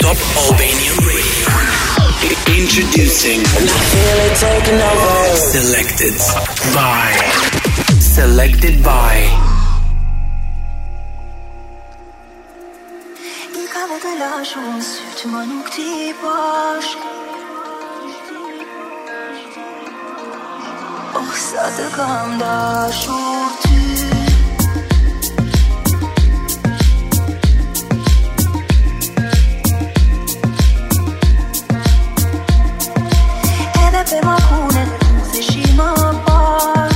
Top Albanian Radio. Introducing Selected by. Selected by. I lash unë sy që më nuk ti pash Oh, pe macune, pune în și mă bat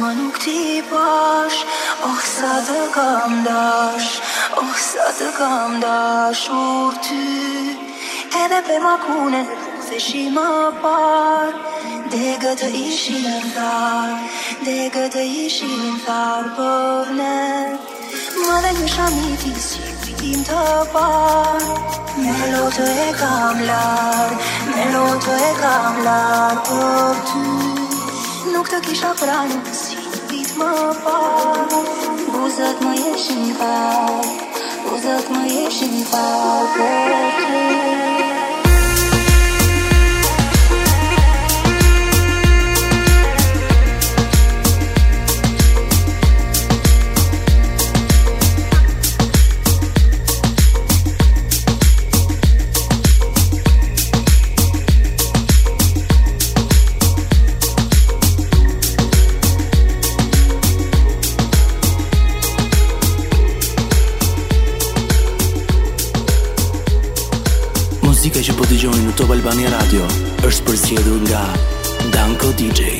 më nuk ti pash Oh, sa të kam dash Oh, sa të kam dashur ty. Edhe pe ma kune nuk dhe shi më par Degët të ishin thar Degët të ishin thar për ne. Më dhe një shamiti si tim të par Me lotë e kam lar Me lotë e kam lar Për ty Nuk të kisha pranu Si të vit më par Buzët më jeshin far Buzët më jeshin far Për ty Top Albania Radio është përzgjedhur nga Danko DJ.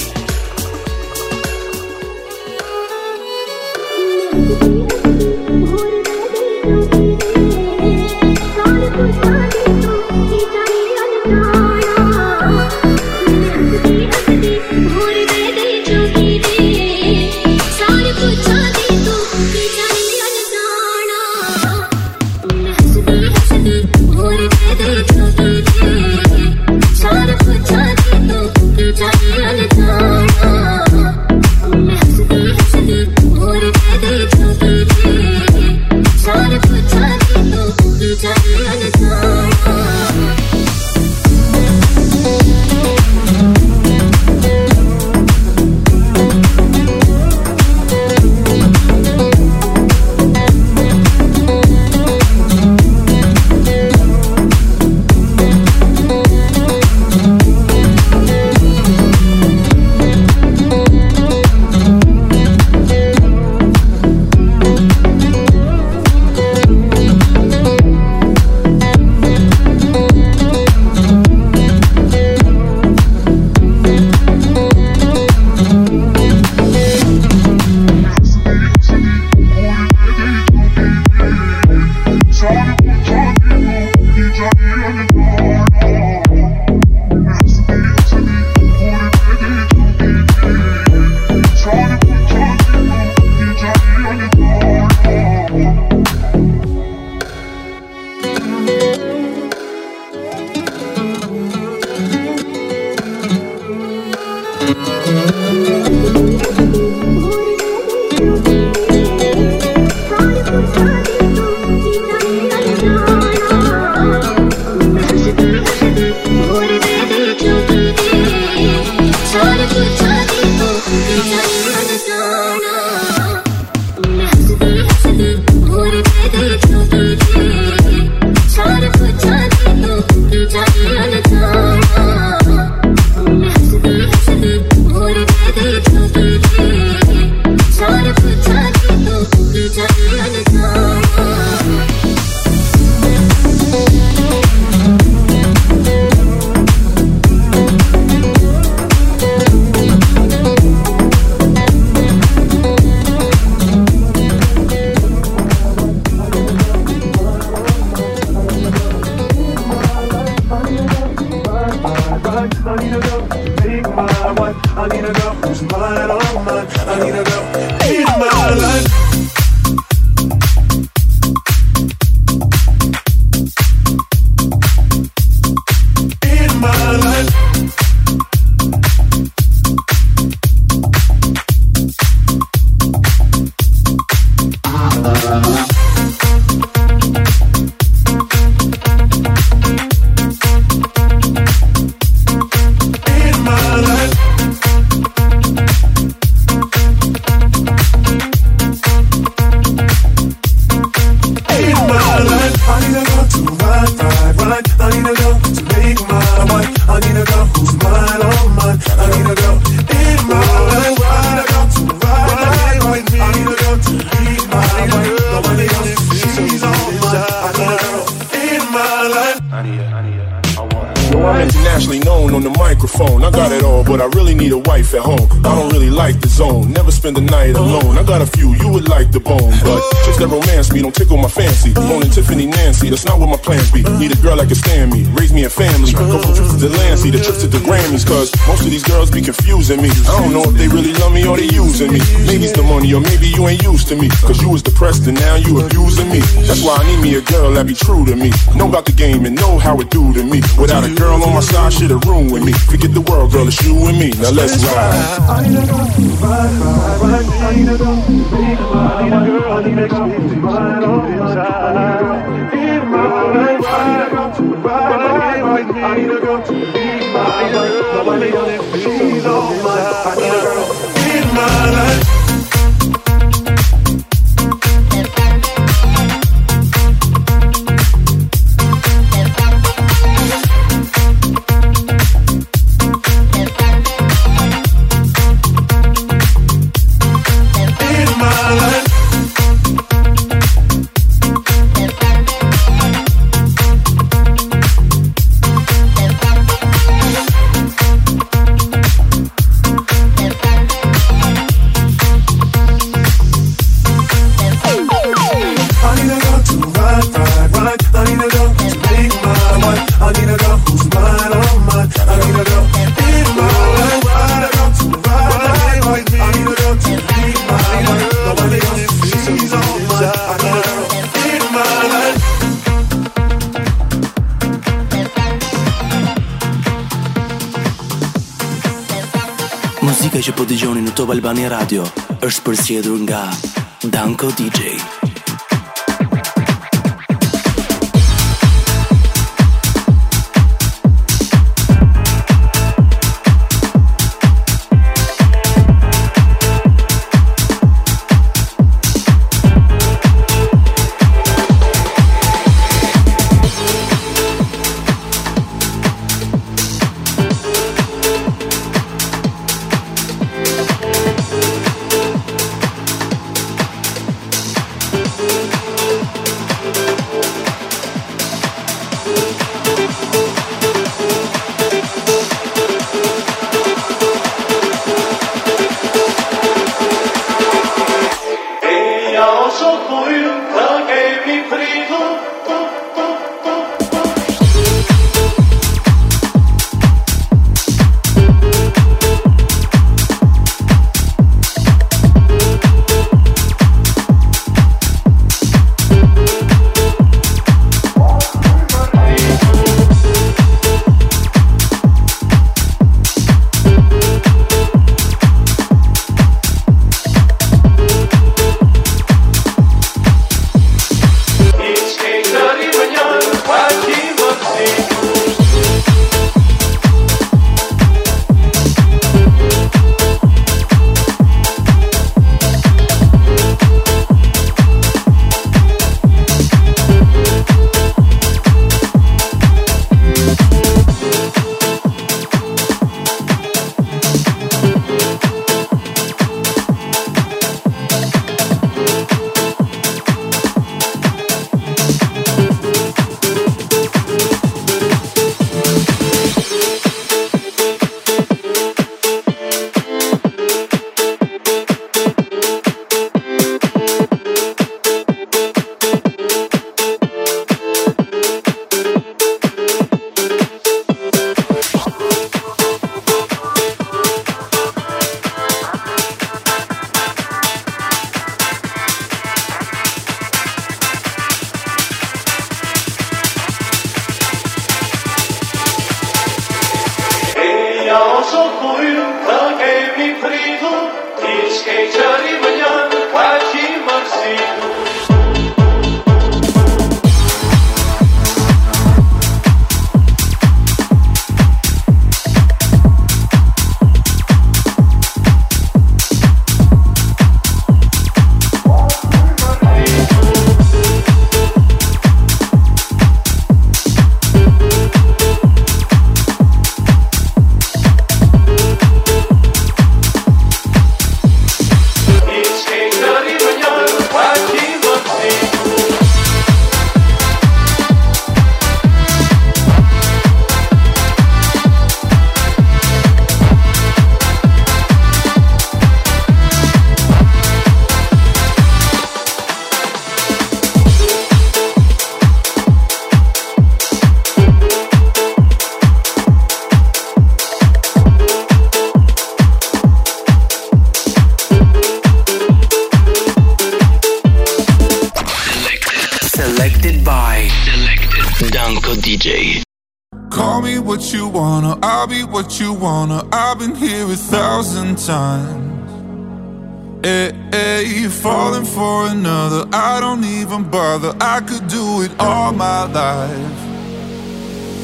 Internationally known on the microphone. I got it all, but I really need a wife at home. I don't really like the zone, never spend the night alone. I got a few, you would like the bone, but chicks that romance me don't tickle my fancy. Moaning Tiffany Nancy, that's not what my plans be. Need a girl that can stand me, raise me a family. Go from trips to Delancey, the trips to the Grammys, cause most of these girls be confusing me. I don't know if they really love me or they using me. Maybe it's the money, or maybe you ain't used to me. Cause you was depressed and now you abusing me. That's why I need me a girl that be true to me. Know about the game and know how it do to me. Without a girl on my side, shit'll ruin with me. Forget the world, girl, it's you and me. Now let's ride. I need a girl, Albania Radio është përsëdhur nga Danko DJ. sopojum, da gave me freedom, each cage you wanna. I've been here a thousand times. Eh, eh, hey, hey, falling for another, I don't even bother. I could do it all my life.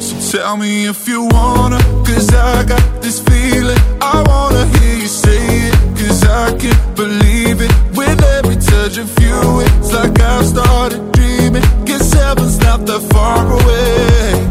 So tell me if you wanna, cause I got this feeling. I wanna hear you say it, cause I can't believe it. With every touch of you, it's like I've started dreaming. Cause heaven's not that far away.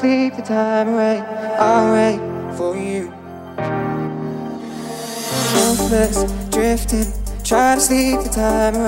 sleep the time away. I'll wait for you. Hopeless, drifting, try to sleep the time away.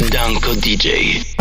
Danko DJ.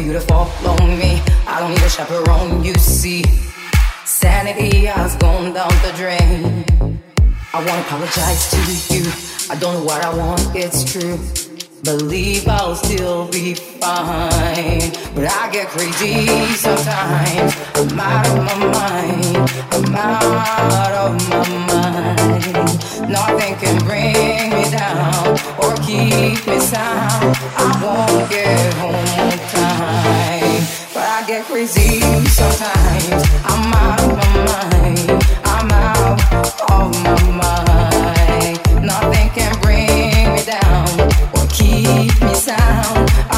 I don't need a chaperone. You see, sanity has gone down the drain. I wanna apologize to you. I don't know what I want, it's true. Believe I'll still be fine. But I get crazy sometimes. I'm out of my mind. I'm out of my mind. Nothing can bring me down or keep me sound. I won't get home on time. But I get crazy sometimes. I'm out of my mind. I'm out of my mind. Nothing can bring me down or keep me sound.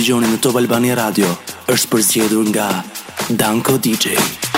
Dëgjoni në Top Albania Radio është përzgjedhur nga Danko DJ.